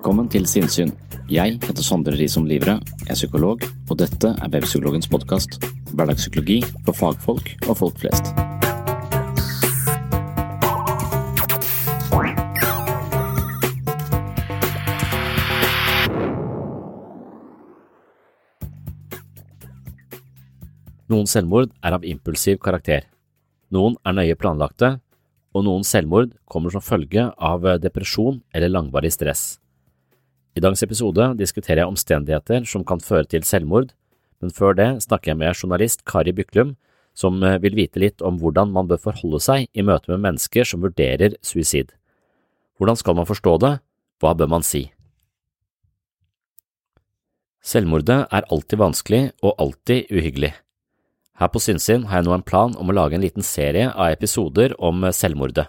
Velkommen til Sinnsyn. Jeg heter Sondre Risom Livre, er psykolog, og dette er Webpsykologens podkast. Hverdagspsykologi for fagfolk og folk flest. Noen selvmord er av impulsiv karakter. Noen er nøye planlagte, og noen selvmord kommer som følge av depresjon eller langvarig stress. I dagens episode diskuterer jeg omstendigheter som kan føre til selvmord, men før det snakker jeg med journalist Kari Byklum, som vil vite litt om hvordan man bør forholde seg i møte med mennesker som vurderer suicid. Hvordan skal man forstå det, hva bør man si? Selvmordet er alltid vanskelig og alltid uhyggelig. Her på Sinnsyn har jeg nå en plan om å lage en liten serie av episoder om selvmordet.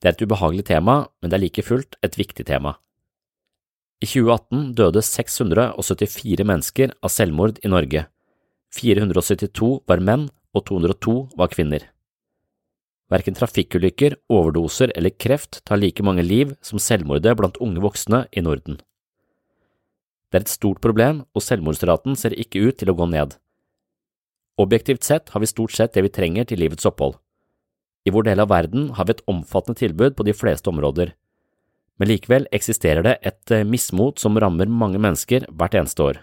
Det er et ubehagelig tema, men det er like fullt et viktig tema. I 2018 døde 674 mennesker av selvmord i Norge. 472 var menn og 202 var kvinner. Verken trafikkulykker, overdoser eller kreft tar like mange liv som selvmordet blant unge voksne i Norden. Det er et stort problem, og selvmordsraten ser ikke ut til å gå ned. Objektivt sett har vi stort sett det vi trenger til livets opphold. I vår del av verden har vi et omfattende tilbud på de fleste områder men likevel eksisterer det et eh, mismot som rammer mange mennesker hvert eneste år.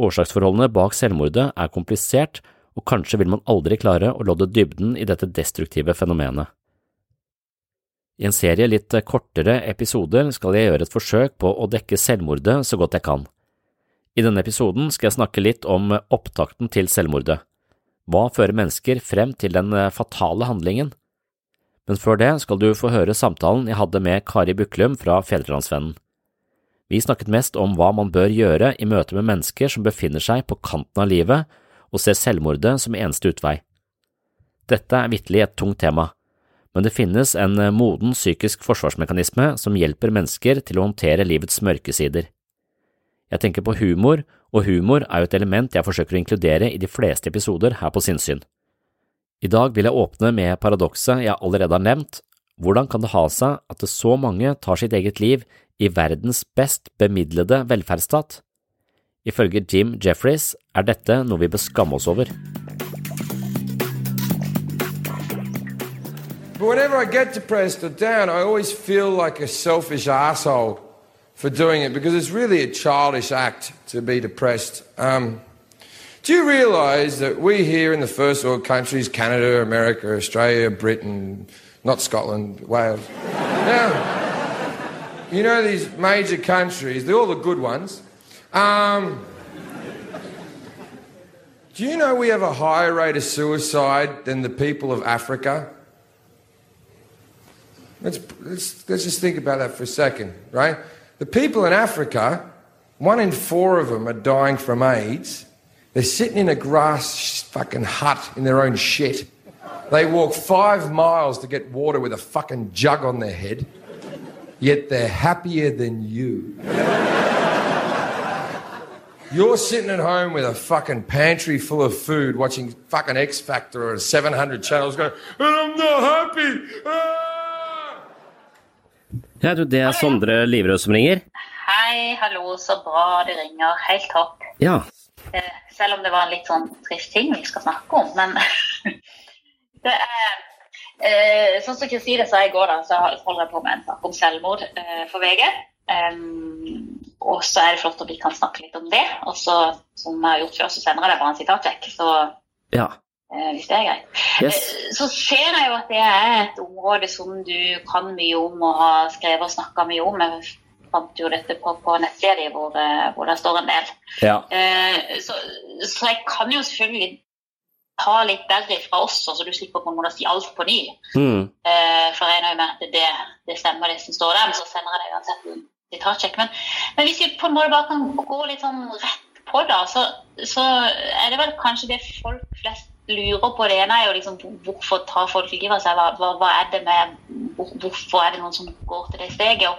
Årsaksforholdene bak selvmordet er komplisert, og kanskje vil man aldri klare å lodde dybden i dette destruktive fenomenet. I en serie litt kortere episoder skal jeg gjøre et forsøk på å dekke selvmordet så godt jeg kan. I denne episoden skal jeg snakke litt om opptakten til selvmordet. Hva fører mennesker frem til den fatale handlingen? Men før det skal du få høre samtalen jeg hadde med Kari Buklum fra Fedrelandsvennen. Vi snakket mest om hva man bør gjøre i møte med mennesker som befinner seg på kanten av livet og ser selvmordet som eneste utvei. Dette er vitterlig et tungt tema, men det finnes en moden psykisk forsvarsmekanisme som hjelper mennesker til å håndtere livets mørke sider. Jeg tenker på humor, og humor er jo et element jeg forsøker å inkludere i de fleste episoder her på Sinnsyn. I dag vil jeg åpne med paradokset jeg allerede har nevnt. Hvordan kan det ha seg at det så mange tar sitt eget liv i verdens best bemidlede velferdsstat? Ifølge Jim Jeffries er dette noe vi bør skamme oss over. But whenever I get depressed or down, I always feel like a selfish asshole for doing it because it's really a childish act to be depressed. Um, Do you realise that we here in the first world countries, Canada, America, Australia, Britain, not Scotland, Wales, now, you know these major countries, they're all the good ones. Um, do you know we have a higher rate of suicide than the people of Africa? Let's, let's, let's just think about that for a second, right? The people in Africa one in four of them are dying from AIDS. They're sitting in a grass fucking hut in their own shit. They walk five miles to get water with a fucking jug on their head, yet they're happier than you. You're sitting at home with a fucking pantry full of food, watching fucking X Factor or 700 channels, going, and I'm not happy. Ah! Ja, du, det er Sondre Livrød som ringer. Hei, hallo, så bra det ringer. Helt topp. Ja. Eh, selv om det var en litt sånn trist ting vi skal snakke om. Men det er eh, Sånn som Kristine sa i går, da, så holder jeg på med en sak om selvmord eh, for VG. Um, og så er det flott at vi kan snakke litt om det. Og så, som jeg har gjort før, så sender jeg deg bare en sitatsjekk. Så Ja. eh, hvis det er greit. Yes. Så ser jeg jo at det er et område som du kan mye om og har skrevet og snakka mye om. Jeg fant jo dette på, på nettsida hvor, eh, hvor det står en del. Ja. Eh, så, så jeg kan jo selvfølgelig ta litt bedre fra oss, så du slipper på en måte å si alt på ny. Mm. Eh, for jeg regner jo med at det, det stemmer, det som står der. Men så sender jeg deg uansett en sitatsjekk. Men, men hvis vi på en måte bare kan gå litt sånn rett på, da, så, så er det vel kanskje det folk flest lurer på. Det ene er jo liksom hvorfor tar folk livet av seg? Hva, hva, hva er det med hvor, Hvorfor er det noen som går til det steget? Og,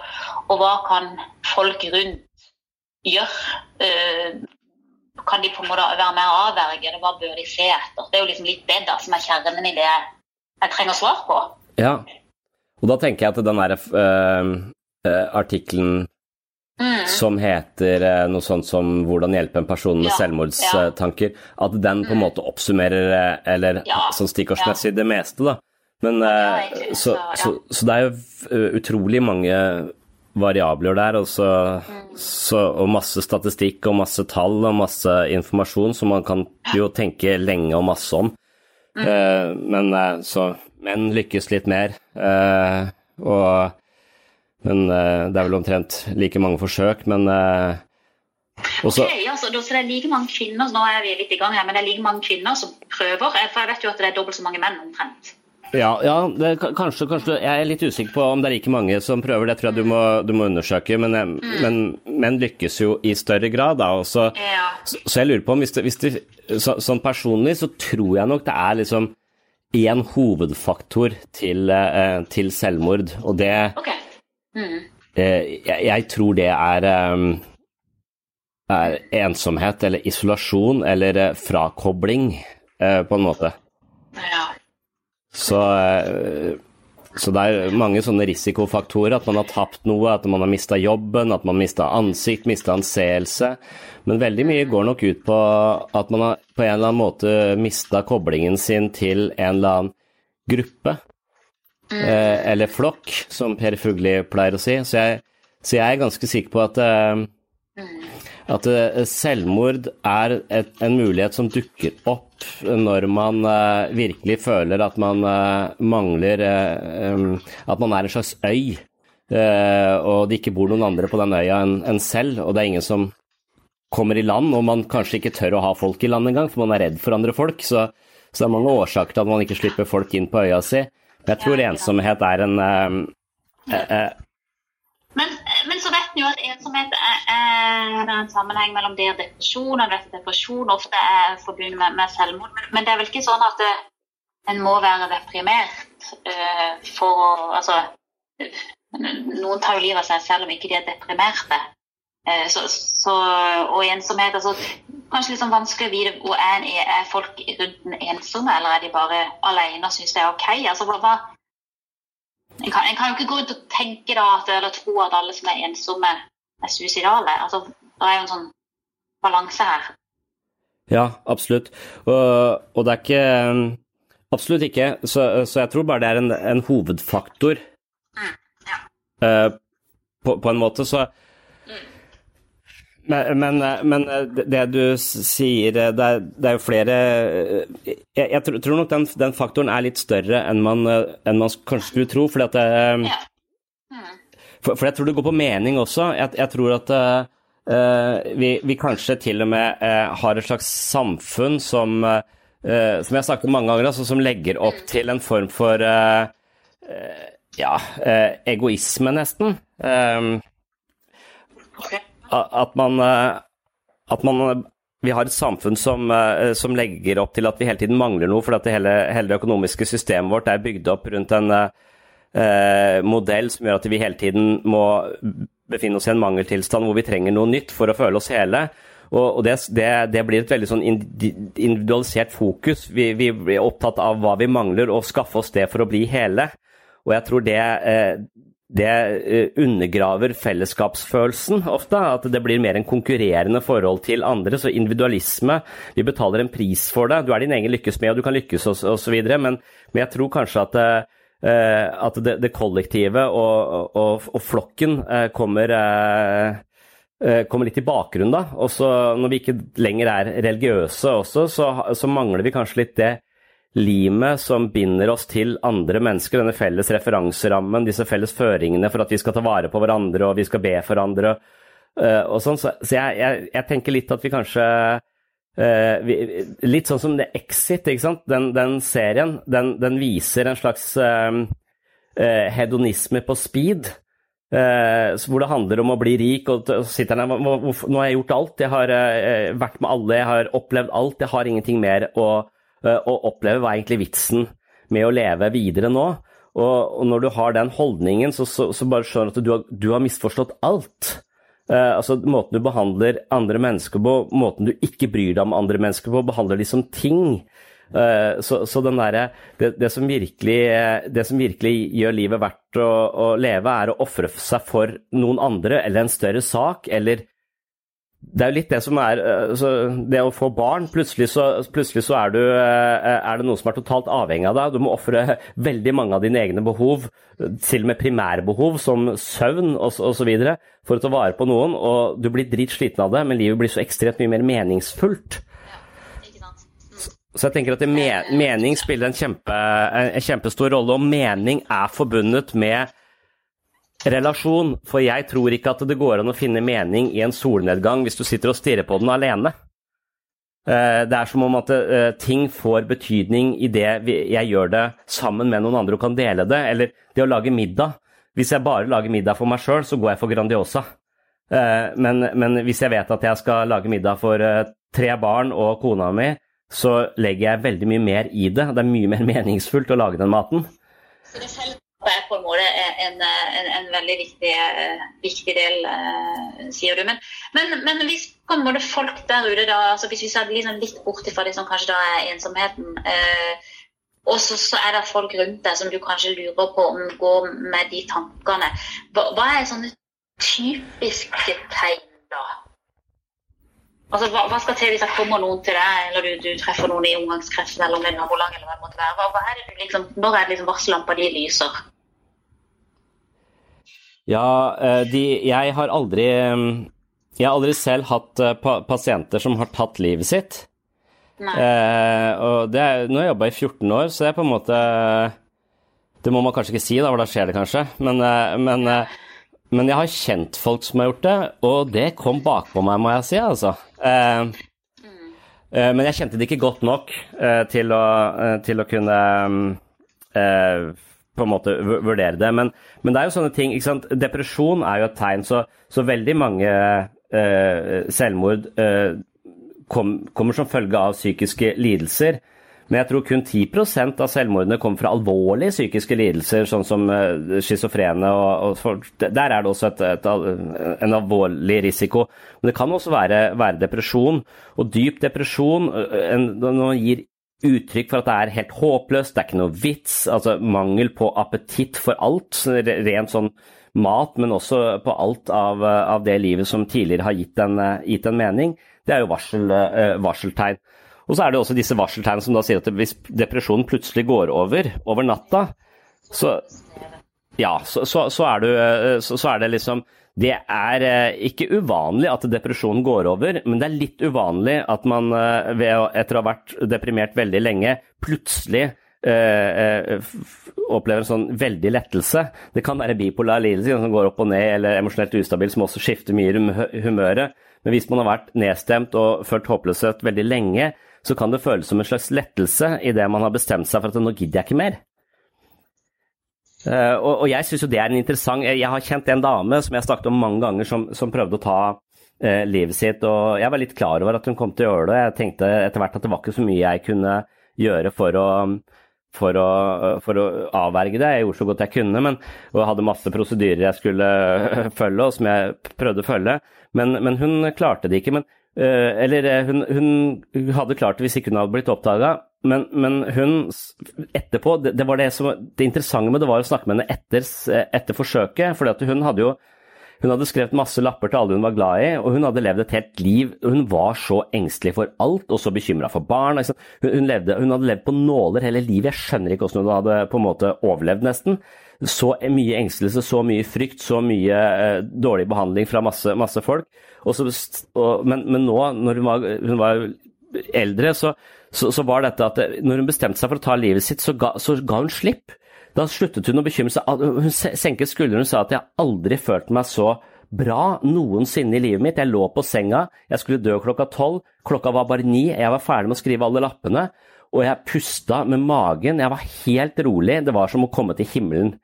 og hva kan folk rundt gjøre? Uh, kan de på en måte være med å avverge det? Hva bør de se etter? Det er jo liksom litt det da som er kjernen i det jeg, trenger svar på. ja. Og da tenker jeg at den derre uh, uh, artikkelen Mm. som heter eh, noe sånt som 'Hvordan hjelpe en person med Ja, selvmordstanker', at den på en måte oppsummerer, eh, eller Ja, sånn stikkordsmessig, det meste, da. Men eh, så, så, så, det er jo eh, utrolig mange variabler der, og, så, Mm. så, og masse statistikk og masse tall og masse informasjon som man kan jo tenke lenge og masse om. Mm. Eh, men eh, så Menn lykkes litt mer, og Men eh, det er vel omtrent like mange forsøk, men eh, også, Ok, altså, så det er like mange kvinner nå er vi litt i gang her, men det er like mange kvinner som prøver. eh, For jeg vet jo at det er dobbelt så mange menn omtrent. Ja, ja det, kanskje, kanskje Jeg er litt usikker på om det er like mange som prøver. Det tror jeg du må, du må undersøke. Men, mm. men menn lykkes jo i større grad, da. Og så, Ja. så, så jeg lurer på om hvis det, hvis det så, Sånn personlig så tror jeg nok det er liksom én hovedfaktor til, til selvmord, og det Ok. Mm. eh, jeg, jeg tror det er eh, er ensomhet eller isolasjon eller eh, frakobling, eh, på en måte. Ja. Så, så det er mange sånne risikofaktorer. At man har tapt noe, at man har mista jobben, at man mista ansikt, mista anseelse. Men veldig mye går nok ut på at man har på en eller annen måte mista koblingen sin til en eller annen gruppe. Eh, eller flokk, som Per Fugli pleier å si. Så jeg, så jeg er ganske sikker på at eh, at eh, selvmord er et, en mulighet som dukker opp når man eh, virkelig føler at man eh, mangler At man er en slags øy, og det ikke bor noen andre på den øya enn en selv, og det er ingen som kommer i land, og man kanskje ikke tør å ha folk i land engang, for man er redd for andre folk. Så, så det er mange årsaker til at man ikke slipper folk inn på øya si. Jeg tror ensomhet er en uh, eh, Men, men så vet vi jo at ensomhet er er en sammenheng mellom det og depresjon. og vet at Depresjon ofte er forbundet med, med selvmord. Men, men det er vel ikke sånn at det, en må være deprimert uh, for å Altså Noen tar jo livet av seg selv om ikke de er deprimerte. Eh, så, så, og ensomhet altså, Kanskje litt sånn vanskelig å vite hvor er, er folk rundt den ensomme, eller er de bare alene og syns det er ok? Altså, hva, en, kan, en kan jo ikke gå rundt og tenke da, at, eller tro at alle som er ensomme, er suicidale. Altså, det er jo en sånn balanse her. Ja, absolutt. Og, og det er ikke Absolutt ikke. Så, så jeg tror bare det er en, en hovedfaktor. Eh, på, på en måte, så men, men, men det du sier, det er, det er jo flere Jeg, jeg tror- nok den, den faktoren er litt større enn man, enn man kanskje skulle tro. Fordi at det, Ja. for, for jeg tror det går på mening også. Jeg, jeg tror at uh, vi, vi kanskje til og med uh, har et slags samfunn som uh, Som jeg har sagt mange ganger, altså, som legger opp til en form for eh, eh, ja, eh, egoisme, nesten. Um, at man, at man vi har et samfunn som, som, legger opp til at vi hele tiden mangler noe, fordi det hele, hele, det økonomiske systemet vårt er bygd opp rundt en eh, modell som gjør at vi hele tiden må befinne oss i en mangeltilstand hvor vi trenger noe nytt for å føle oss hele. Og, det, det, det, blir et veldig sånn individualisert fokus. Vi, vi, blir opptatt av hva vi mangler, og skaffe oss det for å bli hele. Og jeg tror det, eh, det eh, undergraver fellesskapsfølelsen ofte. At det blir mer en konkurrerende forhold til andre. Så individualisme Vi betaler en pris for det. Du er din egen lykkes med, og du kan lykkes osv. Men, men jeg tror kanskje at eh, at det, det kollektive og, og, og flokken kommer Eh, kommer litt i bakgrunnen, da. Også når vi ikke lenger er religiøse også, så, så mangler vi kanskje litt det limet som binder oss til andre mennesker, denne felles referanserammen, disse felles føringene for at vi skal ta vare på hverandre og vi skal be for andre uh, og sånn. Så, jeg, jeg, jeg, tenker litt at vi kanskje uh, vi, Litt sånn som det Exit, ikke sant. Den, den serien, den, den, viser en slags uh, hedonisme på speed. Eh, hvor det handler om å bli rik. og så sitter der, Nå har jeg gjort alt. Jeg har eh, vært med alle, jeg har opplevd alt. Jeg har ingenting mer å, eh, å oppleve. Hva er egentlig vitsen med å leve videre nå? Og, og når du har den holdningen, så, så, så bare skjønner du at du har, du har misforstått alt. Eh, altså Måten du behandler andre mennesker på, måten du ikke bryr deg om andre mennesker på, behandler de som ting. Eh, så, så der, det, det, som virkelig, det, som virkelig, gjør livet verdt å, å leve, er å ofre seg for noen andre eller en større sak, eller det er jo litt det som er eh, Det å få barn Plutselig så, plutselig så er, du, eh, er, det noe som er totalt avhengig av deg. Du må ofre veldig mange av dine egne behov, til og med primærbehov som søvn osv., for å ta vare på noen. Og du blir dritsliten av det, men livet blir så ekstremt mye mer meningsfullt. Så jeg tenker at mening spiller en, kjempe, en kjempestor rolle, og mening er forbundet med relasjon. For jeg tror ikke at det går an å finne mening i en solnedgang hvis du sitter og stirrer på den alene. Eh, det er som om at eh, ting får betydning i det jeg gjør det sammen med noen andre og kan dele det. Eller det å lage middag. Hvis jeg bare lager middag for meg sjøl, så går jeg for Grandiosa. Eh, men, men, hvis jeg vet at jeg skal lage middag for tre barn og kona mi, så legger jeg veldig mye mer i det. Det er mye mer meningsfullt å lage den maten. Så det på en måte en, en, en veldig viktig, viktig, del, eh, sier du. Men, men, men, hvis på en folk der ute, da, altså hvis vi ser liksom litt bort fra det som kanskje da er ensomheten eh, og så, er det folk rundt deg som du kanskje lurer på om går med de tankene. Hva, hva er sånne typiske tegn da? Altså, hva, hva, skal til hvis det kommer noen til deg, eller du, du treffer noen i omgangskretsen eller med nabolag, eller hva det måtte være? Hva, hva er det du liksom, når er det liksom varsellampa di lyser? Ja, eh, de, jeg har aldri Jeg har aldri selv hatt eh, pasienter som har tatt livet sitt. Eh, og det nå har jeg jobba i 14 år, så det er på en måte Det må man kanskje ikke si, da, for da skjer det kanskje. Men, eh, men, men jeg har kjent folk som har gjort det, og det kom bakpå meg, må jeg si. altså. Eh, eh, men jeg kjente det ikke godt nok eh, til å, til, å, kunne på en måte vurdere det. Men, men, det er jo sånne ting ikke sant? Depresjon er jo et tegn, så, så veldig mange selvmord kom, kommer som følge av psykiske lidelser. Men jeg tror kun 10% av selvmordene kommer fra alvorlige psykiske lidelser, sånn som uh, schizofrene. Der er det også et, et, en alvorlig risiko. Men det kan også være, være depresjon. Og dyp depresjon uh, en, når man gir uttrykk for at det er helt håpløst, det er ikke noe vits, altså mangel på appetitt for alt, rent sånn mat, men også på alt av, av det livet som tidligere har gitt en, gitt en mening, det er jo varsel, varseltegn. Og så er det også disse varseltegnene som da sier at hvis depresjonen plutselig går over over natta, så ja, så, så, så, er, du, eh, så, er, det liksom Det er eh, ikke uvanlig at depresjonen går over, men det er litt uvanlig at man eh, ved, etter å ha vært deprimert veldig lenge, plutselig øh, opplever en sånn veldig lettelse. Det kan være bipolar lidelse som går opp og ned, eller emosjonelt ustabil som også skifter mye i humøret. Men hvis man har vært nedstemt og følt håpløshet veldig lenge, så kan det føles som en slags lettelse idet man har bestemt seg for at nå gidder jeg ikke mer. Uh, og, og, jeg syns jo det er en interessant Jeg har kjent en dame som jeg snakket om mange ganger, som, som prøvde å ta eh, livet sitt. Og jeg var litt klar over at hun kom til å gjøre det. Jeg tenkte etter hvert at det var ikke så mye jeg kunne gjøre for å, for å, for å avverge det. Jeg gjorde så godt jeg kunne, men, og hadde masse prosedyrer jeg skulle følge, og som jeg prøvde å følge. Men, men hun klarte det ikke. Men, uh, eller hun, hun, hadde klart det hvis ikke hun hadde blitt oppdaga. Men, men, hun etterpå det, det, var det, som, det interessante med det var å snakke med henne etter, etter forsøket. for hun hadde jo hun hadde skrevet masse lapper til alle hun var glad i, og hun hadde levd et helt liv. Hun var så engstelig for alt, og så bekymra for barn. Hun, hun, levde, hun, hadde levd på nåler hele livet. Jeg skjønner ikke hvordan hun hadde på en måte overlevd, nesten. Så mye engstelse, så mye frykt, så mye eh, dårlig behandling fra masse, masse folk. Så, og, men, men, nå, når hun var, hun var eldre, så, så, så, var dette at når hun bestemte seg for å ta livet sitt, så ga, så ga hun slipp. Da sluttet hun å bekymre seg. Hun senket skuldrene og sa at jeg aldri følt meg så bra noensinne i livet mitt. Jeg lå på senga, jeg skulle dø klokka tolv, klokka var bare ni, jeg var ferdig med å skrive alle lappene, og jeg pusta med magen. Jeg var helt rolig, det var som å komme til himmelen.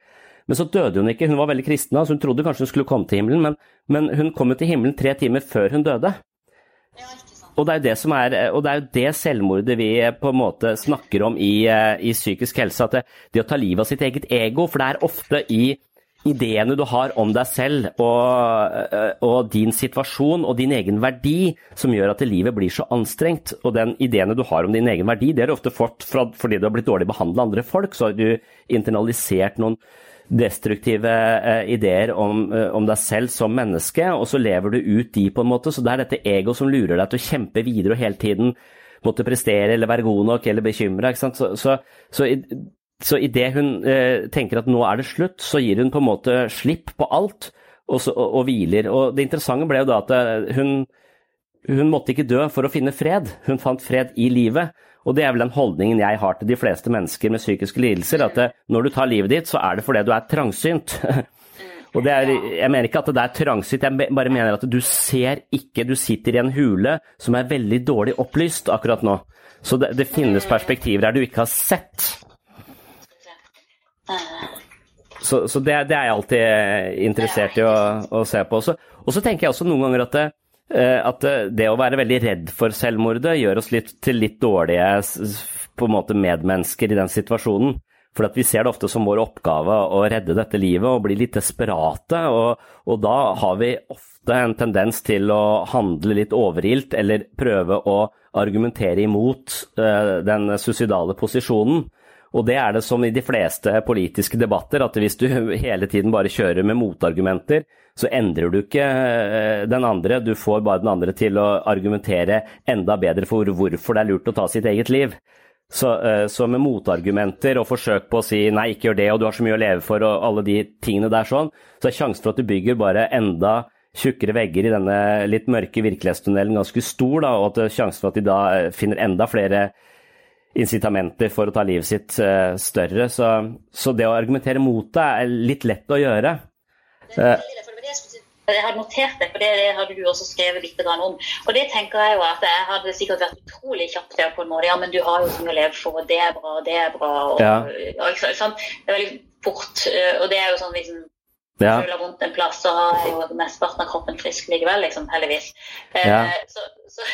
Men så døde hun ikke, hun var veldig kristen, så hun trodde kanskje hun skulle komme til himmelen, men, men hun kom jo til himmelen tre timer før hun døde. Ja, og det er jo det, som er, og det, er jo det selvmordet vi på en måte snakker om i, i psykisk helse. At det, det, å ta livet av sitt eget ego, for det er ofte i ideene du har om deg selv og, og, din situasjon og din egen verdi som gjør at livet blir så anstrengt. Og den ideene du har om din egen verdi, det er ofte fått fordi du har blitt dårlig behandla av andre folk. Så har du internalisert noen destruktive eh, ideer om, eh, om, deg selv som menneske, og så lever du ut de på en måte. Så det er dette ego som lurer deg til å kjempe videre og hele tiden måtte prestere eller være god nok eller bekymra. Så, så, så, så idet hun eh, tenker at nå er det slutt, så gir hun på en måte slipp på alt og, så, og, og hviler. Og det interessante ble jo da at eh, hun, hun måtte ikke dø for å finne fred, hun fant fred i livet. Og det er vel den holdningen jeg har til de fleste mennesker med psykiske lidelser, at det, når du tar livet ditt, så er det fordi du er trangsynt. Og er, Jeg mener ikke at det er trangsynt, jeg bare mener at du ser ikke Du sitter i en hule som er veldig dårlig opplyst akkurat nå. Så det, det finnes perspektiver her du ikke har sett. Så, så det, det, er jeg alltid interessert i å, å se på. Og så tenker jeg også noen ganger at det, Eh, at eh, det å være veldig redd for selvmordet gjør oss litt, til litt dårlige på en måte medmennesker i den situasjonen. For vi ser det ofte som vår oppgave å redde dette livet og bli litt desperate. Og, og da har vi ofte en tendens til å handle litt overilt eller prøve å argumentere imot uh, den suicidale posisjonen. Og det er det som i de fleste politiske debatter, at hvis du hele tiden bare kjører med motargumenter, så endrer du ikke eh, den andre, du får bare den andre til å argumentere enda bedre for hvorfor det er lurt å ta sitt eget liv. Så, eh, så, med motargumenter og forsøk på å si nei, ikke gjør det, og du har så mye å leve for, og alle de tingene der sånn, så er sjansen for at du bygger bare enda tjukkere vegger i denne litt mørke virkelighetstunnelen ganske stor, da, og at sjansen for at de da eh, finner enda flere incitamenter for å ta livet sitt større. Så, så, det å argumentere mot det er litt lett å gjøre. Uh, jeg har notert det, for det, det hadde du også skrevet litt om. Og det tenker jeg jo at jeg hadde sikkert vært utrolig kjapp til på en måte. Ja, men du har jo som elev for, og det er bra, og det er bra. Og, ja. og, sant? Det er veldig fort. Eh, og det er jo sånn liksom ja. føler vondt en plass, så har jeg jo mesteparten av kroppen frisk likevel, liksom, heldigvis. Ja. Så, så,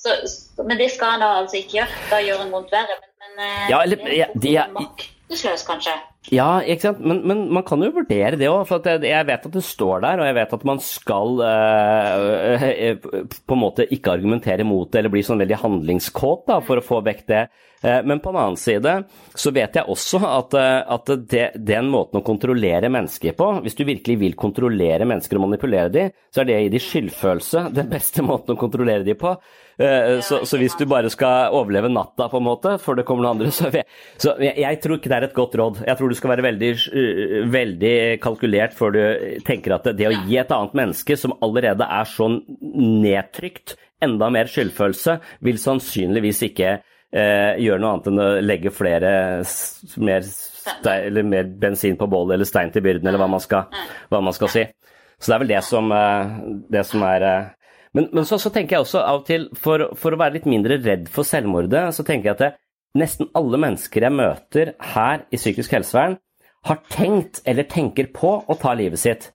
så, men det skal han da altså ikke gjøre. Da gjør han vondt verre. Men, men eh, ja, eller, det er ja, de, maktesløs, kanskje. Ja, ikke sant. Men, men, man kan jo vurdere det òg. For jeg vet at det står der, og jeg vet at man skal eh, på en måte ikke argumentere mot det eller bli sånn veldig handlingskåt da, for å få vekk det. Eh, men på den annen side så vet jeg også at, at det, den måten å kontrollere mennesker på, hvis du virkelig vil kontrollere mennesker og manipulere dem, så er det å gi dem skyldfølelse den beste måten å kontrollere dem på. Eh, så, så, hvis du bare skal overleve natta, på en måte, før det kommer noen andre, så, jeg, så jeg, jeg, tror ikke det er et godt råd. Jeg tror du skal være veldig, eh, veldig kalkulert før du tenker at det å gi et annet menneske som allerede er så nedtrykt, enda mer skyldfølelse, vil sannsynligvis ikke eh, gjøre noe annet enn å legge flere mer, stein, mer bensin på bålet eller stein til byrden, eller hva man skal, hva man skal si. Så det er vel det som, eh, det som er men, men så, så, tenker jeg også av og til, for, for, å være litt mindre redd for selvmordet, så tenker jeg at det, nesten alle mennesker jeg møter her i psykisk helsevern, har tenkt eller tenker på å ta livet sitt.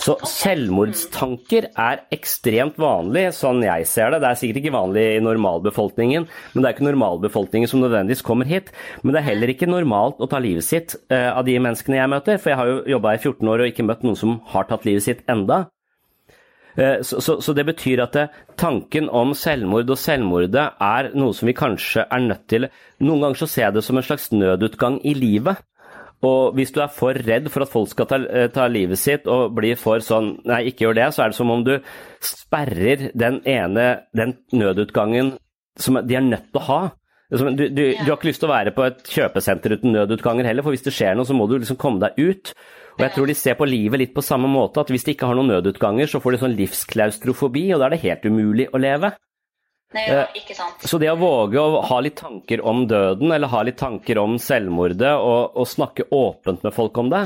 Så selvmordstanker er ekstremt vanlig, sånn jeg ser det. Det er sikkert ikke vanlig i normalbefolkningen, men det er ikke normalbefolkningen som nødvendigvis kommer hit. Men det er heller ikke normalt å ta livet sitt uh, av de menneskene jeg møter, for jeg har jo jobba i 14 år og ikke møtt noen som har tatt livet sitt enda. Uh, så, så, så, det betyr at det, tanken om selvmord og selvmordet er noe som vi kanskje er nødt til Noen ganger så ser jeg det som en slags nødutgang i livet. Og hvis du er for redd for at folk skal ta, eh, ta, livet sitt og blir for sånn nei, ikke gjør det, så er det som om du sperrer den ene, den nødutgangen som de er nødt til å ha. Du, du, du, har ikke lyst til å være på et kjøpesenter uten nødutganger heller, for hvis det skjer noe, så må du liksom komme deg ut. Og jeg tror de ser på livet litt på samme måte, at hvis de ikke har noen nødutganger, så får de sånn livsklaustrofobi, og da er det helt umulig å leve. Nei, ja, eh, ikke sant. Så det å våge å ha litt tanker om døden, eller ha litt tanker om selvmordet, og, og snakke åpent med folk om det,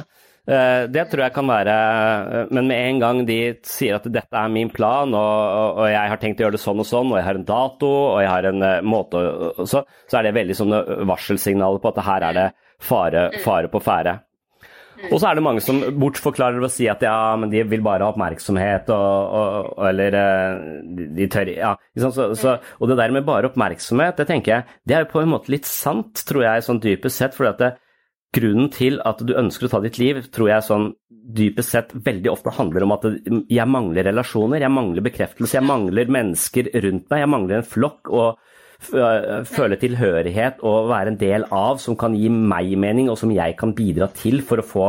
eh, det tror jeg kan være eh, Men med en gang de sier at dette er min plan, og, og jeg har tenkt å gjøre det sånn og sånn, og jeg har en dato, og jeg har en måte Så, så er det veldig sånne varselsignaler på at her er det fare, fare på ferde. Og så er det mange som bortforklarer og sier at ja, men de vil bare ha oppmerksomhet, og, og, eller eh, de tør Ja. Så, så, og det der med bare oppmerksomhet, det tenker jeg, det er jo på en måte litt sant, tror jeg, sånn dypest sett. fordi at det, grunnen til at du ønsker å ta ditt liv, tror jeg sånn dypest sett veldig ofte handler om at jeg mangler relasjoner, jeg mangler bekreftelse, jeg mangler mennesker rundt meg, jeg mangler en flokk. og føle tilhørighet og være en del av, som kan gi meg mening, og som jeg kan bidra til for å få,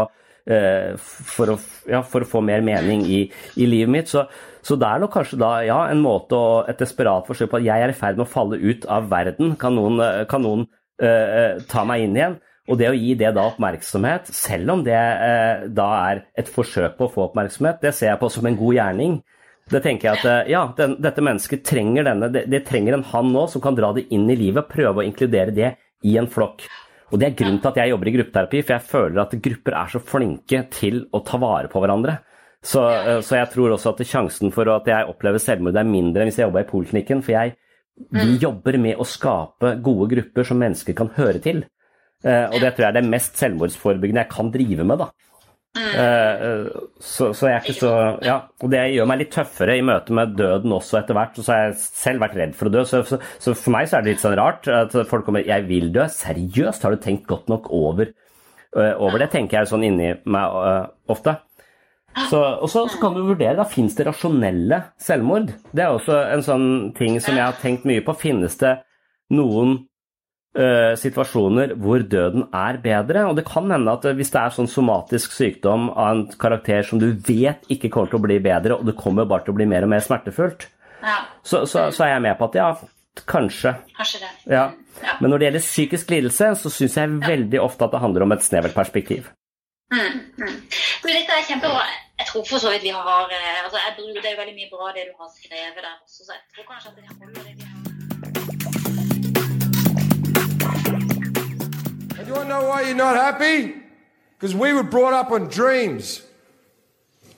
for å, ja, for å få mer mening i, i livet mitt. Så, så, det er nok kanskje da ja, en måte å et desperat forsøk på at jeg er i ferd med å falle ut av verden. Kan noen, kan noen uh, ta meg inn igjen? Og det å gi det da oppmerksomhet, selv om det eh, da er et forsøk på å få oppmerksomhet, det ser jeg på som en god gjerning. Det tenker jeg at eh, ja, den, dette mennesket trenger denne, det, det, trenger en han nå som kan dra det inn i livet, prøve å inkludere det i en flokk. Og Det er grunnen til at jeg jobber i gruppeterapi, for jeg føler at grupper er så flinke til å ta vare på hverandre. Så, eh, så jeg tror også at sjansen for at jeg opplever selvmord er mindre enn hvis jeg jobber i poliklinikken. For jeg, vi mm. jobber med å skape gode grupper som mennesker kan høre til. Eh, og det tror jeg er det mest selvmordsforebyggende jeg kan drive med. da. Mm. Så, så, jeg er ikke så Ja, og det gjør meg litt tøffere i møte med døden også etter hvert. Så har jeg selv vært redd for å dø, så, så, så, for meg så er det litt sånn rart at folk kommer 'Jeg vil dø'. Seriøst, har du tenkt godt nok over, over det? tenker jeg sånn inni meg uh, ofte. Så, og så, kan du vurdere, da fins det rasjonelle selvmord? Det er også en sånn ting som jeg har tenkt mye på. Finnes det noen situasjoner hvor døden er bedre. Og det kan hende at hvis det er sånn somatisk sykdom av en karakter som du vet ikke kommer til å bli bedre, og det kommer bare til å bli mer og mer smertefullt, ja. så, så, så, er jeg med på at ja, kanskje. Kanskje det. Ja. Ja. Men når det gjelder psykisk lidelse, så syns jeg veldig ofte at det handler om et snevert perspektiv. Mm, mm. Dette er kjempebra. Jeg tror for så vidt vi har eh, altså, Det er veldig mye bra det du har skrevet der også, så jeg tror kanskje at det holder det vi har. You want to know why you're not happy? Because we were brought up on dreams.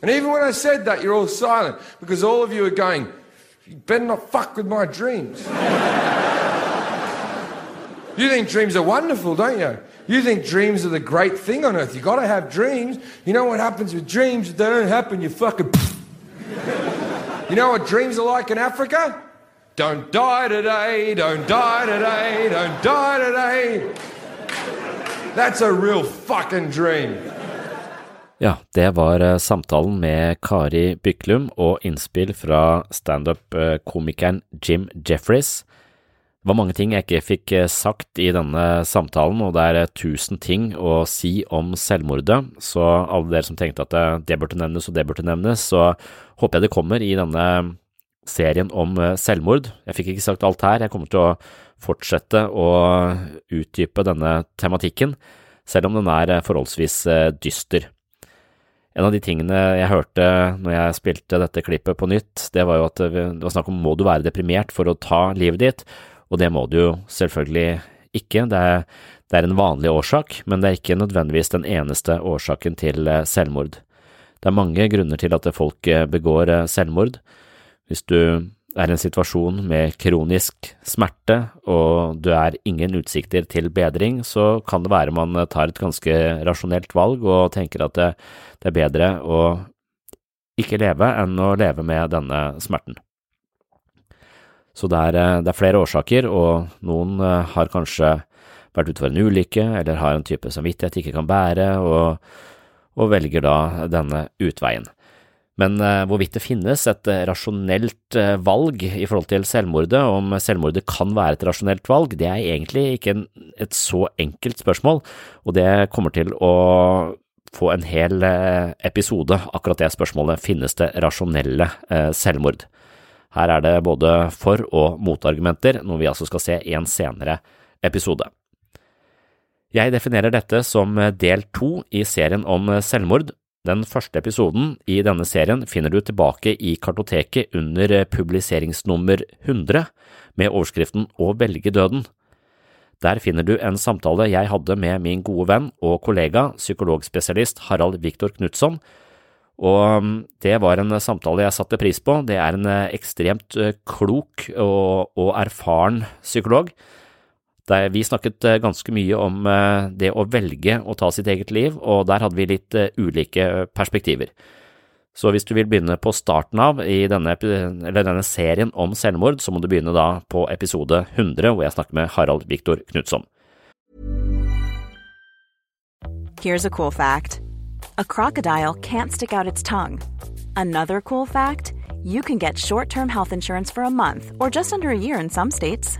And even when I said that, you're all silent because all of you are going, You better not fuck with my dreams. you think dreams are wonderful, don't you? You think dreams are the great thing on earth. you got to have dreams. You know what happens with dreams? If they don't happen, you fucking. you know what dreams are like in Africa? Don't die today, don't die today, don't die today. That's a real fucking dream. Ja, det var eh, samtalen med Kari Byklum og innspill fra standup-komikeren Jim Jeffries. Det var mange ting jeg ikke fikk eh, sagt i denne samtalen, og det er eh, tusen ting å si om selvmordet, så alle dere som tenkte at det burde nevnes og det burde nevnes, så håper jeg det kommer i denne serien om selvmord. Jeg fikk ikke sagt alt her, jeg kommer til å fortsette å utdype denne tematikken, selv om den er eh, forholdsvis eh, dyster. En av de tingene jeg hørte når jeg spilte dette klippet på nytt, det var jo at det var snakk om må du være deprimert for å ta livet ditt, og det må du jo selvfølgelig ikke. Det er, det er en vanlig årsak, men det er ikke nødvendigvis den eneste årsaken til eh, selvmord. Det er mange grunner til at folk begår selvmord. Hvis du er en situasjon med kronisk smerte og du er ingen utsikter til bedring, så kan det være man tar et ganske rasjonelt valg og tenker at det, det er bedre å ikke leve enn å leve med denne smerten. Så det er, det er flere årsaker, og noen eh, har kanskje vært ute for en ulykke eller har en type samvittighet de ikke kan bære, og, og velger da denne utveien. Men uh, hvorvidt det finnes et uh, rasjonelt uh, valg i forhold til selvmordet, om selvmordet kan være et rasjonelt valg, det er egentlig ikke en, et så enkelt spørsmål, og det kommer til å få en hel episode, akkurat det spørsmålet, finnes det rasjonelle selvmord? Her er det både for- og motargumenter, noe vi altså skal se i en senere episode. Jeg definerer dette som del to i serien om selvmord. Den første episoden i denne serien finner du tilbake i kartoteket under publiseringsnummer 100 med overskriften Å velge døden. Der finner du en samtale jeg hadde med min gode venn og kollega, psykologspesialist Harald Viktor Knutson, og um, det var en samtale jeg satte pris på. Det er en ekstremt eh, klok og, og erfaren psykolog der vi snakket eh, ganske mye om eh, det å velge å ta sitt eget liv, og der hadde vi litt eh, ulike perspektiver. Så hvis du vil begynne på starten av i denne, denne serien om selvmord, så må du begynne da på episode 100, hvor jeg snakker med Harald Viktor Knutson. Here's a cool fact. A crocodile can't stick out its tongue. Another cool fact, you can get short-term health insurance for a month or just under a year in some states.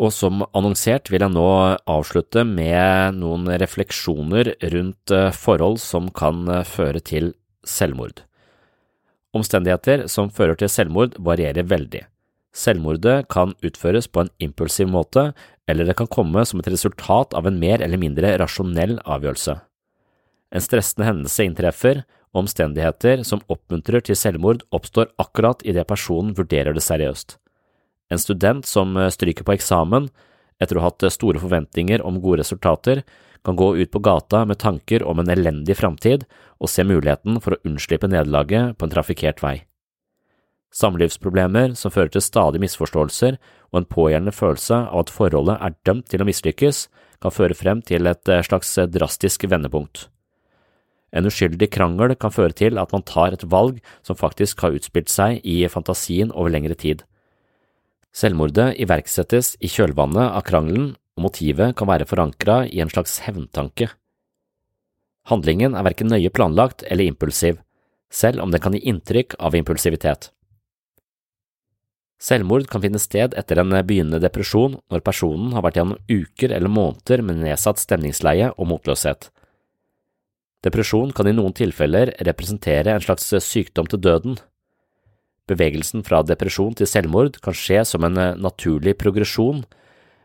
Og som annonsert vil jeg nå avslutte med noen refleksjoner rundt eh, forhold som kan eh, føre til selvmord. Omstendigheter som fører til selvmord varierer veldig. Selvmordet kan utføres på en impulsiv måte, eller det kan komme som et resultat av en mer eller mindre rasjonell avgjørelse. En stressende hendelse inntreffer, og omstendigheter som oppmuntrer til selvmord oppstår akkurat idet personen vurderer det seriøst. En student som eh, stryker på eksamen etter å ha hatt eh, store forventninger om gode resultater, kan gå ut på gata med tanker om en elendig framtid og se muligheten for å unnslippe nederlaget på en trafikkert vei. Samlivsproblemer som fører til stadig misforståelser og en pågjeldende følelse av at forholdet er dømt til å mislykkes, kan føre frem til et eh, slags drastisk vendepunkt. En uskyldig krangel kan føre til at man tar et valg som faktisk har utspilt seg i fantasien over lengre tid. Selvmordet iverksettes i kjølvannet av krangelen, og motivet kan være forankra i en slags hevntanke. Handlingen er verken nøye planlagt eller impulsiv, selv om den kan gi inntrykk av impulsivitet. Selvmord kan finne sted etter en begynnende depresjon når personen har vært gjennom uker eller måneder med nedsatt stemningsleie og motløshet. Depresjon kan i noen tilfeller representere en slags sykdom til døden, Bevegelsen fra depresjon til selvmord kan skje som en eh, naturlig progresjon,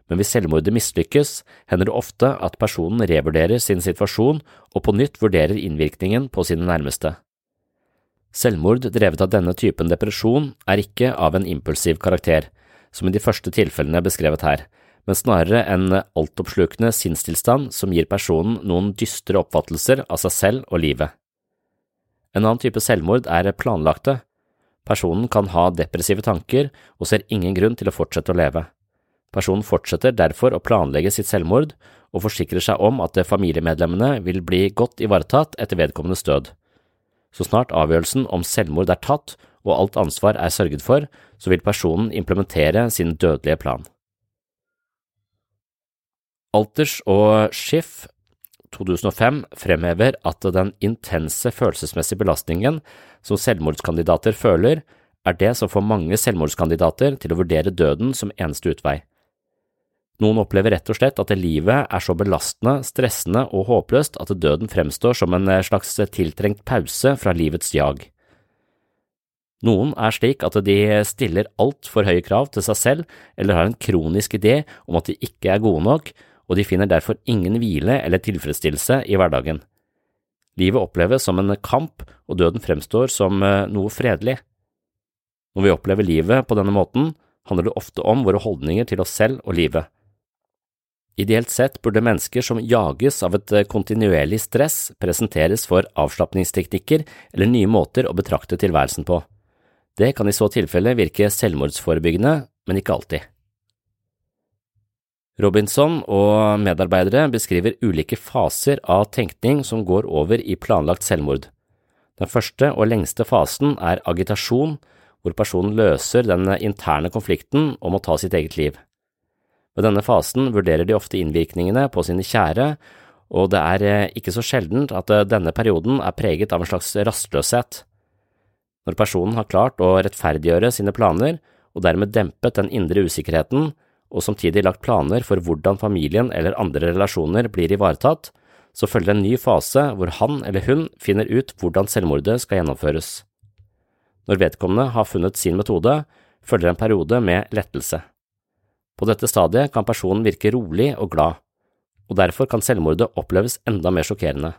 men hvis selvmordet mislykkes, hender det ofte at personen revurderer sin situasjon og på nytt vurderer innvirkningen på sine nærmeste. Selvmord drevet av denne typen depresjon er ikke av en impulsiv karakter, som i de første tilfellene beskrevet her, men snarere en altoppslukende sinnstilstand som gir personen noen dystre oppfattelser av seg selv og livet. En annen type selvmord er planlagte, Personen kan ha depressive tanker og ser ingen grunn til å fortsette å leve. Personen fortsetter derfor å planlegge sitt selvmord, og forsikrer seg om at familiemedlemmene vil bli godt ivaretatt etter vedkommendes død. Så snart avgjørelsen om selvmord er tatt og alt ansvar er sørget for, så vil personen implementere sin dødelige plan. Alters og Schiff 2005 fremhever at den intense følelsesmessige belastningen som selvmordskandidater føler, er det som får mange selvmordskandidater til å vurdere døden som eneste utvei. Noen opplever rett og slett at livet er så belastende, stressende og håpløst at døden fremstår som en slags tiltrengt pause fra livets jag. Noen er slik at de stiller altfor høye krav til seg selv eller har en kronisk idé om at de ikke er gode nok, og de finner derfor ingen hvile eller tilfredsstillelse i hverdagen. Livet oppleves som en kamp, og døden fremstår som eh, noe fredelig. Når vi opplever livet på denne måten, handler det ofte om våre holdninger til oss selv og livet. Ideelt sett burde mennesker som jages av et eh, kontinuerlig stress, presenteres for avslapningsteknikker eller nye måter å betrakte tilværelsen på. Det kan i så tilfelle virke selvmordsforebyggende, men ikke alltid. Robinson og medarbeidere beskriver ulike faser av tenkning som går over i planlagt selvmord. Den første og lengste fasen er agitasjon, hvor personen løser den interne konflikten om å ta sitt eget liv. Ved denne fasen vurderer de ofte innvirkningene på sine kjære, og det er eh, ikke så sjeldent at eh, denne perioden er preget av en slags rastløshet. Når personen har klart å rettferdiggjøre sine planer og dermed dempet den indre usikkerheten, og samtidig lagt planer for hvordan familien eller andre relasjoner blir ivaretatt, så følger en ny fase hvor han eller hun finner ut hvordan selvmordet skal gjennomføres. Når vedkommende har funnet sin metode, følger en periode med lettelse. På dette stadiet kan personen virke rolig og glad, og derfor kan selvmordet oppleves enda mer sjokkerende.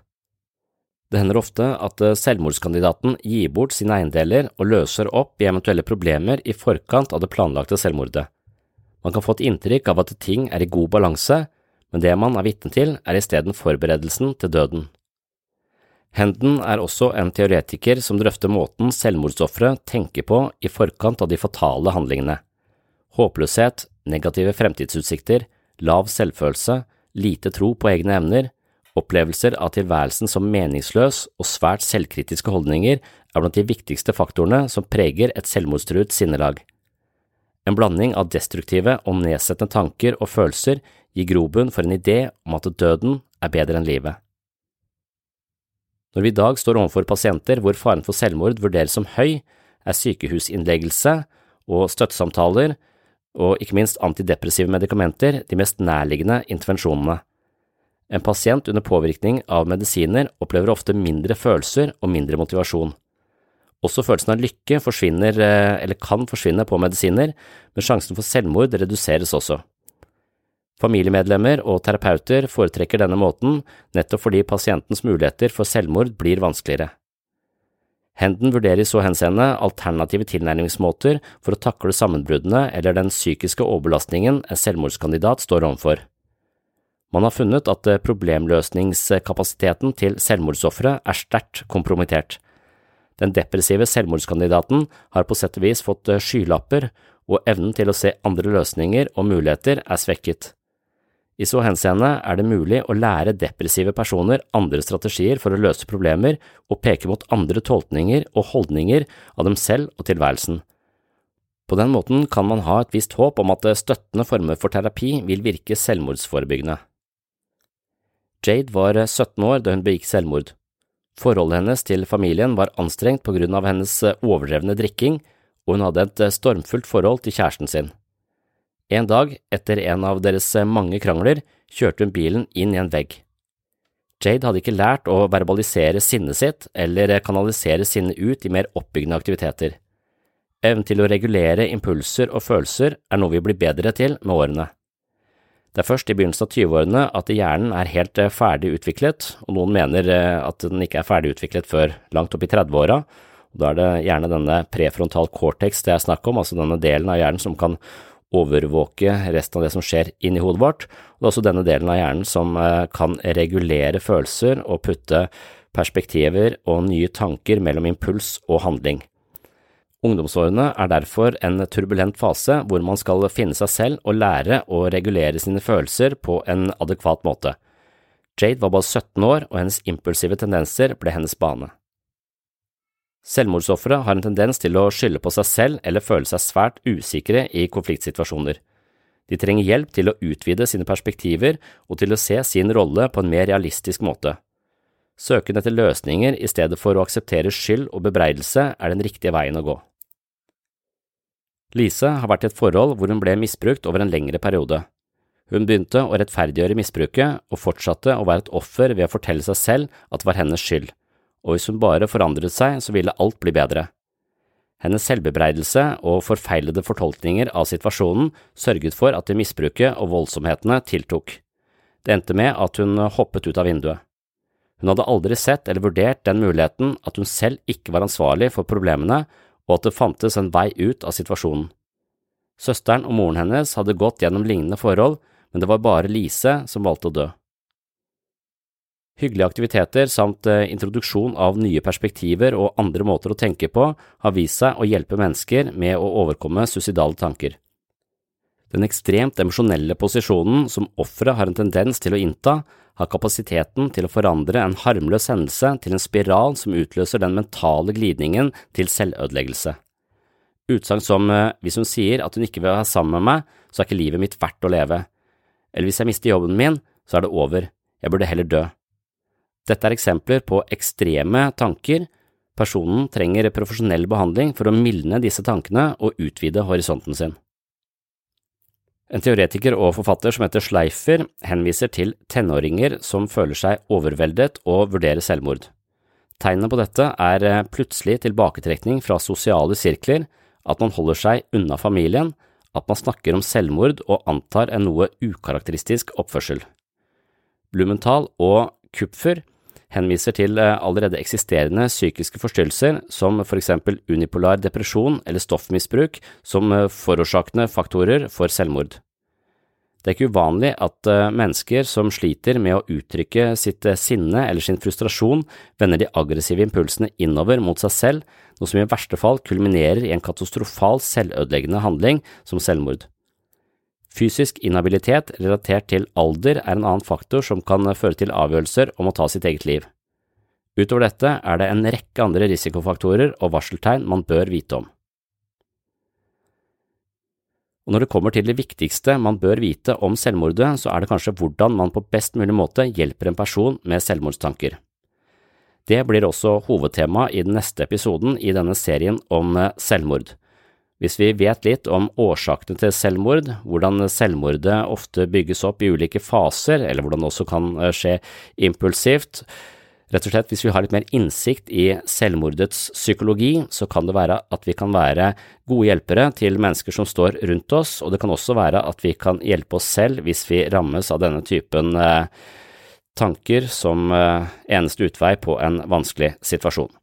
Det hender ofte at eh, selvmordskandidaten gir bort sine eiendeler og løser opp i eventuelle problemer i forkant av det planlagte selvmordet. Man kan få et inntrykk av at ting er i god balanse, men det man er vitne til, er isteden forberedelsen til døden. Henden er også en teoretiker som drøfter måten selvmordsofre tenker på i forkant av de fatale handlingene. Håpløshet, negative fremtidsutsikter, lav selvfølelse, lite tro på egne evner, Opplevelser av tilværelsen som meningsløs og svært selvkritiske holdninger er blant de viktigste faktorene som preger et selvmordstruet sinnelag. En blanding av destruktive og nedsettende tanker og følelser gir grobunn for en idé om at døden er bedre enn livet. Når vi i dag står overfor pasienter hvor faren for selvmord vurderes som høy, er sykehusinnleggelse og støttesamtaler og ikke minst antidepressive medikamenter de mest nærliggende intervensjonene. En pasient under påvirkning av medisiner opplever ofte mindre følelser og mindre motivasjon. Også følelsen av lykke forsvinner eh, eller kan forsvinne på medisiner, men sjansen for selvmord reduseres også. Familiemedlemmer og terapeuter foretrekker denne måten nettopp fordi pasientens muligheter for selvmord blir vanskeligere. Henden vurderer i så henseende alternative tilnærmingsmåter for å takle sammenbruddene eller den psykiske overbelastningen en selvmordskandidat står overfor. Man har funnet at problemløsningskapasiteten til selvmordsofre er sterkt kompromittert. Den depressive selvmordskandidaten har på sett og vis fått eh, skylapper, og evnen til å se andre løsninger og muligheter er svekket. I så henseende er det mulig å lære depressive personer andre strategier for å løse problemer og peke mot andre tolkninger og holdninger av dem selv og tilværelsen. På den måten kan man ha et visst håp om at eh, støttende former for terapi vil virke selvmordsforebyggende. Jade var 17 år da hun begikk selvmord. Forholdet hennes til familien var anstrengt på grunn av hennes eh, overdrevne drikking, og hun hadde et eh, stormfullt forhold til kjæresten sin. En dag, etter en av deres eh, mange krangler, kjørte hun bilen inn i en vegg. Jade hadde ikke lært å verbalisere sinnet sitt eller kanalisere sinnet ut i mer oppbyggende aktiviteter. Evnen til å regulere impulser og følelser er noe vi blir bedre til med årene. Det er først i begynnelsen av 20-årene at hjernen er helt eh, ferdig utviklet, og noen mener eh, at den ikke er ferdig utviklet før langt opp i 30-åra. Da er det gjerne denne prefrontal cortex det er snakk om, altså denne delen av hjernen som kan overvåke resten av det som skjer inni hodet vårt. Og det er også denne delen av hjernen som eh, kan regulere følelser og putte perspektiver og nye tanker mellom impuls og handling. Ungdomsårene er derfor en turbulent fase hvor man skal finne seg selv og lære å regulere sine følelser på en adekvat måte. Jade var bare 17 år, og hennes impulsive tendenser ble hennes bane. Selvmordsofre har en tendens til å skylde på seg selv eller føle seg svært usikre i konfliktsituasjoner. De trenger hjelp til å utvide sine perspektiver og til å se sin rolle på en mer realistisk måte. Søken etter løsninger i stedet for å akseptere skyld og bebreidelse er den riktige veien å gå. Lise har vært i et forhold hvor hun ble misbrukt over en lengre periode. Hun begynte å rettferdiggjøre misbruket og fortsatte å være et offer ved å fortelle seg selv at det var hennes skyld, og hvis hun bare forandret seg, så ville alt bli bedre. Hennes selvbebreidelse og forfeilede fortolkninger av situasjonen sørget for at misbruket og voldsomhetene tiltok. Det endte med at hun hoppet ut av vinduet. Hun hadde aldri sett eller vurdert den muligheten at hun selv ikke var ansvarlig for problemene, og at det fantes en vei ut av situasjonen. Søsteren og moren hennes hadde gått gjennom lignende forhold, men det var bare Lise som valgte å dø. Hyggelige aktiviteter samt eh, introduksjon av nye perspektiver og andre måter å tenke på har vist seg å hjelpe mennesker med å overkomme suicidale tanker. Den ekstremt emosjonelle posisjonen som offeret har en tendens til å innta, har kapasiteten til å forandre en harmløs hendelse til en spiral som utløser den mentale glidningen til selvødeleggelse. Utsagn som eh, hvis hun sier at hun ikke vil være sammen med meg, så er ikke livet mitt verdt å leve, eller hvis jeg mister jobben min, så er det over, jeg burde heller dø. Dette er eksempler på ekstreme tanker. Personen trenger profesjonell behandling for å mildne disse tankene og utvide horisonten sin. En teoretiker og forfatter som heter Schleifer, henviser til tenåringer som føler seg overveldet og vurderer selvmord. Tegnene på dette er plutselig tilbaketrekning fra sosiale sirkler, at man holder seg unna familien, at man snakker om selvmord og antar en noe ukarakteristisk oppførsel. Blumenthal og Kupfer henviser til eh, allerede eksisterende psykiske forstyrrelser som for eksempel unipolar depresjon eller stoffmisbruk som eh, forårsakende faktorer for selvmord. Det er ikke uvanlig at eh, mennesker som sliter med å uttrykke sitt sinne eller sin frustrasjon, vender de aggressive impulsene innover mot seg selv, noe som i verste fall kulminerer i en katastrofal selvødeleggende handling som selvmord. Fysisk inhabilitet relatert til alder er en annen faktor som kan føre til avgjørelser om å ta sitt eget liv. Utover dette er det en rekke andre risikofaktorer og varseltegn man bør vite om. Og når det kommer til det viktigste man bør vite om selvmordet, så er det kanskje hvordan man på best mulig måte hjelper en person med selvmordstanker. Det blir også hovedtema i den neste episoden i denne serien om selvmord. Hvis vi vet litt om årsakene til selvmord, hvordan selvmordet ofte bygges opp i ulike faser, eller hvordan det også kan eh, skje impulsivt, rett og slett hvis vi har litt mer innsikt i selvmordets psykologi, så kan det være at vi kan være gode hjelpere til mennesker som står rundt oss, og det kan også være at vi kan hjelpe oss selv hvis vi rammes av denne typen eh, tanker som eh, eneste utvei på en vanskelig situasjon.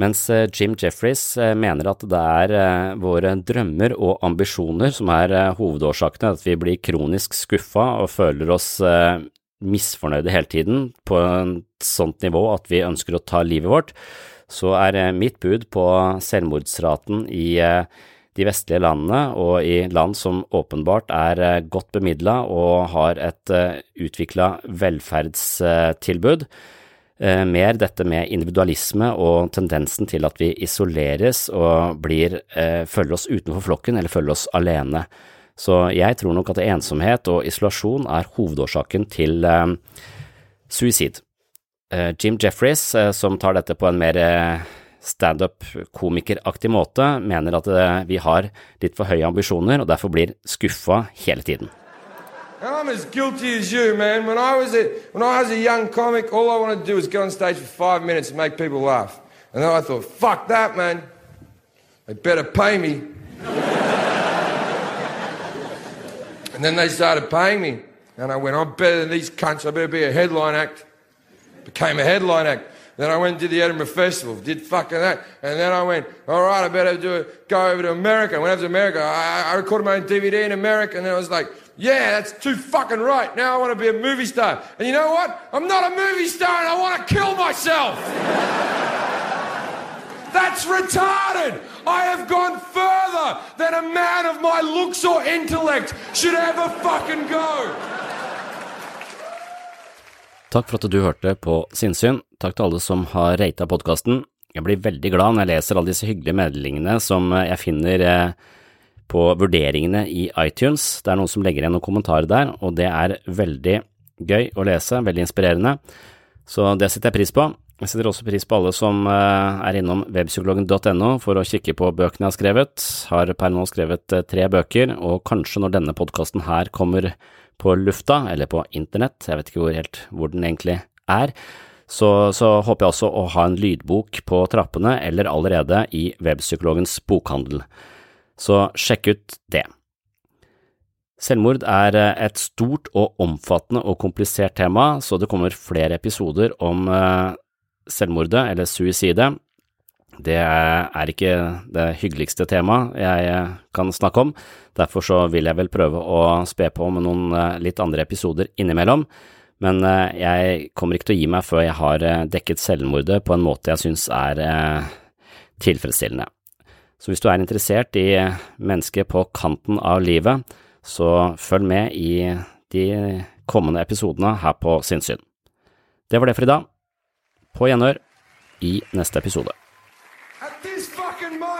Mens eh, Jim Jeffries eh, mener at det er eh, våre drømmer og ambisjoner som er hovedårsakene til at vi blir kronisk skuffa og føler oss misfornøyde hele tiden på et sånt nivå at vi ønsker å ta livet vårt, så er mitt bud på selvmordsraten i de vestlige landene og i land som åpenbart er godt bemidla og har et utvikla velferdstilbud, mer dette med individualisme og tendensen til at vi isoleres og blir, eh, føler oss utenfor flokken eller føler oss alene. Så jeg tror nok at ensomhet og isolasjon er hovedårsaken til eh, suicid. Eh, Jim Jeffries, eh, som tar dette på en mer eh, standup-komikeraktig måte, mener at vi har litt for høye ambisjoner og derfor blir skuffa hele tiden. I'm as guilty as you, man. When I was a, when I was a young comic, all I wanted to do was get on stage for five minutes and make people laugh. And then I thought, fuck that, man. They better pay me. and then they started paying me. And I went, I'm better than these cunts. I better be a headline act. Became a headline act. Then I went to the Edinburgh Festival, did fucking that. And then I went, all right, I better do it, go over to America. I went over to America. I, I recorded my own DVD in America. And then I was like, yeah, that's too fucking right. Now I want to be a movie star. And you know what? I'm not a movie star and I want to kill myself. That's retarded. I have gone further than a man of my looks or intellect should ever fucking go. Takk for at du hørte på Sinnsyn. Takk til alle som har rata podkasten. Jeg blir veldig glad når jeg leser alle disse hyggelige meldingene som jeg finner eh, på vurderingene i iTunes. Det er noen som legger igjen noen kommentarer der, og det er veldig gøy å lese, veldig inspirerende. Så det setter jeg pris på. Jeg setter også pris på alle som eh, er innom webpsykologen.no for å kikke på bøkene jeg har skrevet. Har per nå skrevet eh, tre bøker, og kanskje når denne podkasten her kommer på lufta, eller på internett, jeg vet ikke hvor helt hvor den egentlig er, så, så, håper jeg også å ha en lydbok på trappene eller allerede i Webpsykologens bokhandel. Så sjekk ut det. Selvmord er eh, et stort og omfattende og komplisert tema, så det kommer flere episoder om eh, selvmordet, eller suicidet. Det er ikke det hyggeligste temaet jeg eh, kan snakke om, derfor så vil jeg vel prøve å spe på med noen litt andre episoder innimellom men jeg kommer ikke til å gi meg før jeg har dekket selvmordet på en måte jeg syns er tilfredsstillende. Så hvis du er interessert i mennesket på kanten av livet, så følg med i de kommende episodene her på Sinnsyn. Det var det for i dag. På gjenhør i neste episode.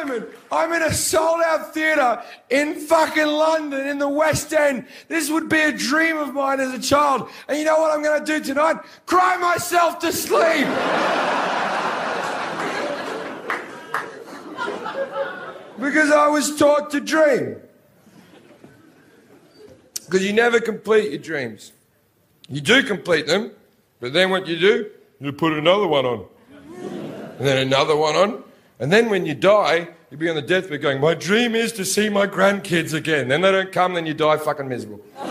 moment, I'm in a sold out theatre in fucking London, in the West End. This would be a dream of mine as a child. And you know what I'm going to do tonight? Cry myself to sleep. because I was taught to dream. Because you never complete your dreams. You do complete them, but then what you do, you put another one on. And then another one on. And then when you die, you'll be on the deathbed going, My dream is to see my grandkids again. Then they don't come, then you die fucking miserable.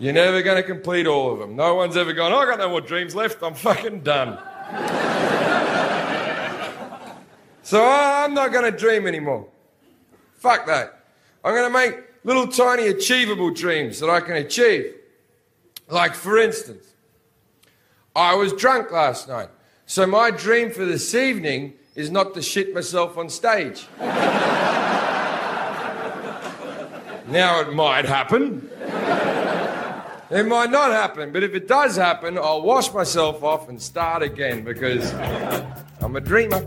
You're never going to complete all of them. No one's ever gone, oh, I got no more dreams left. I'm fucking done. So I'm not going to dream anymore. Fuck that. I'm going to make little tiny achievable dreams that I can achieve. Like, for instance, I was drunk last night. So my dream for this evening is not to shit myself on stage. now it might happen. It might not happen, but if it does happen, I'll wash myself off and start again because I'm a dreamer.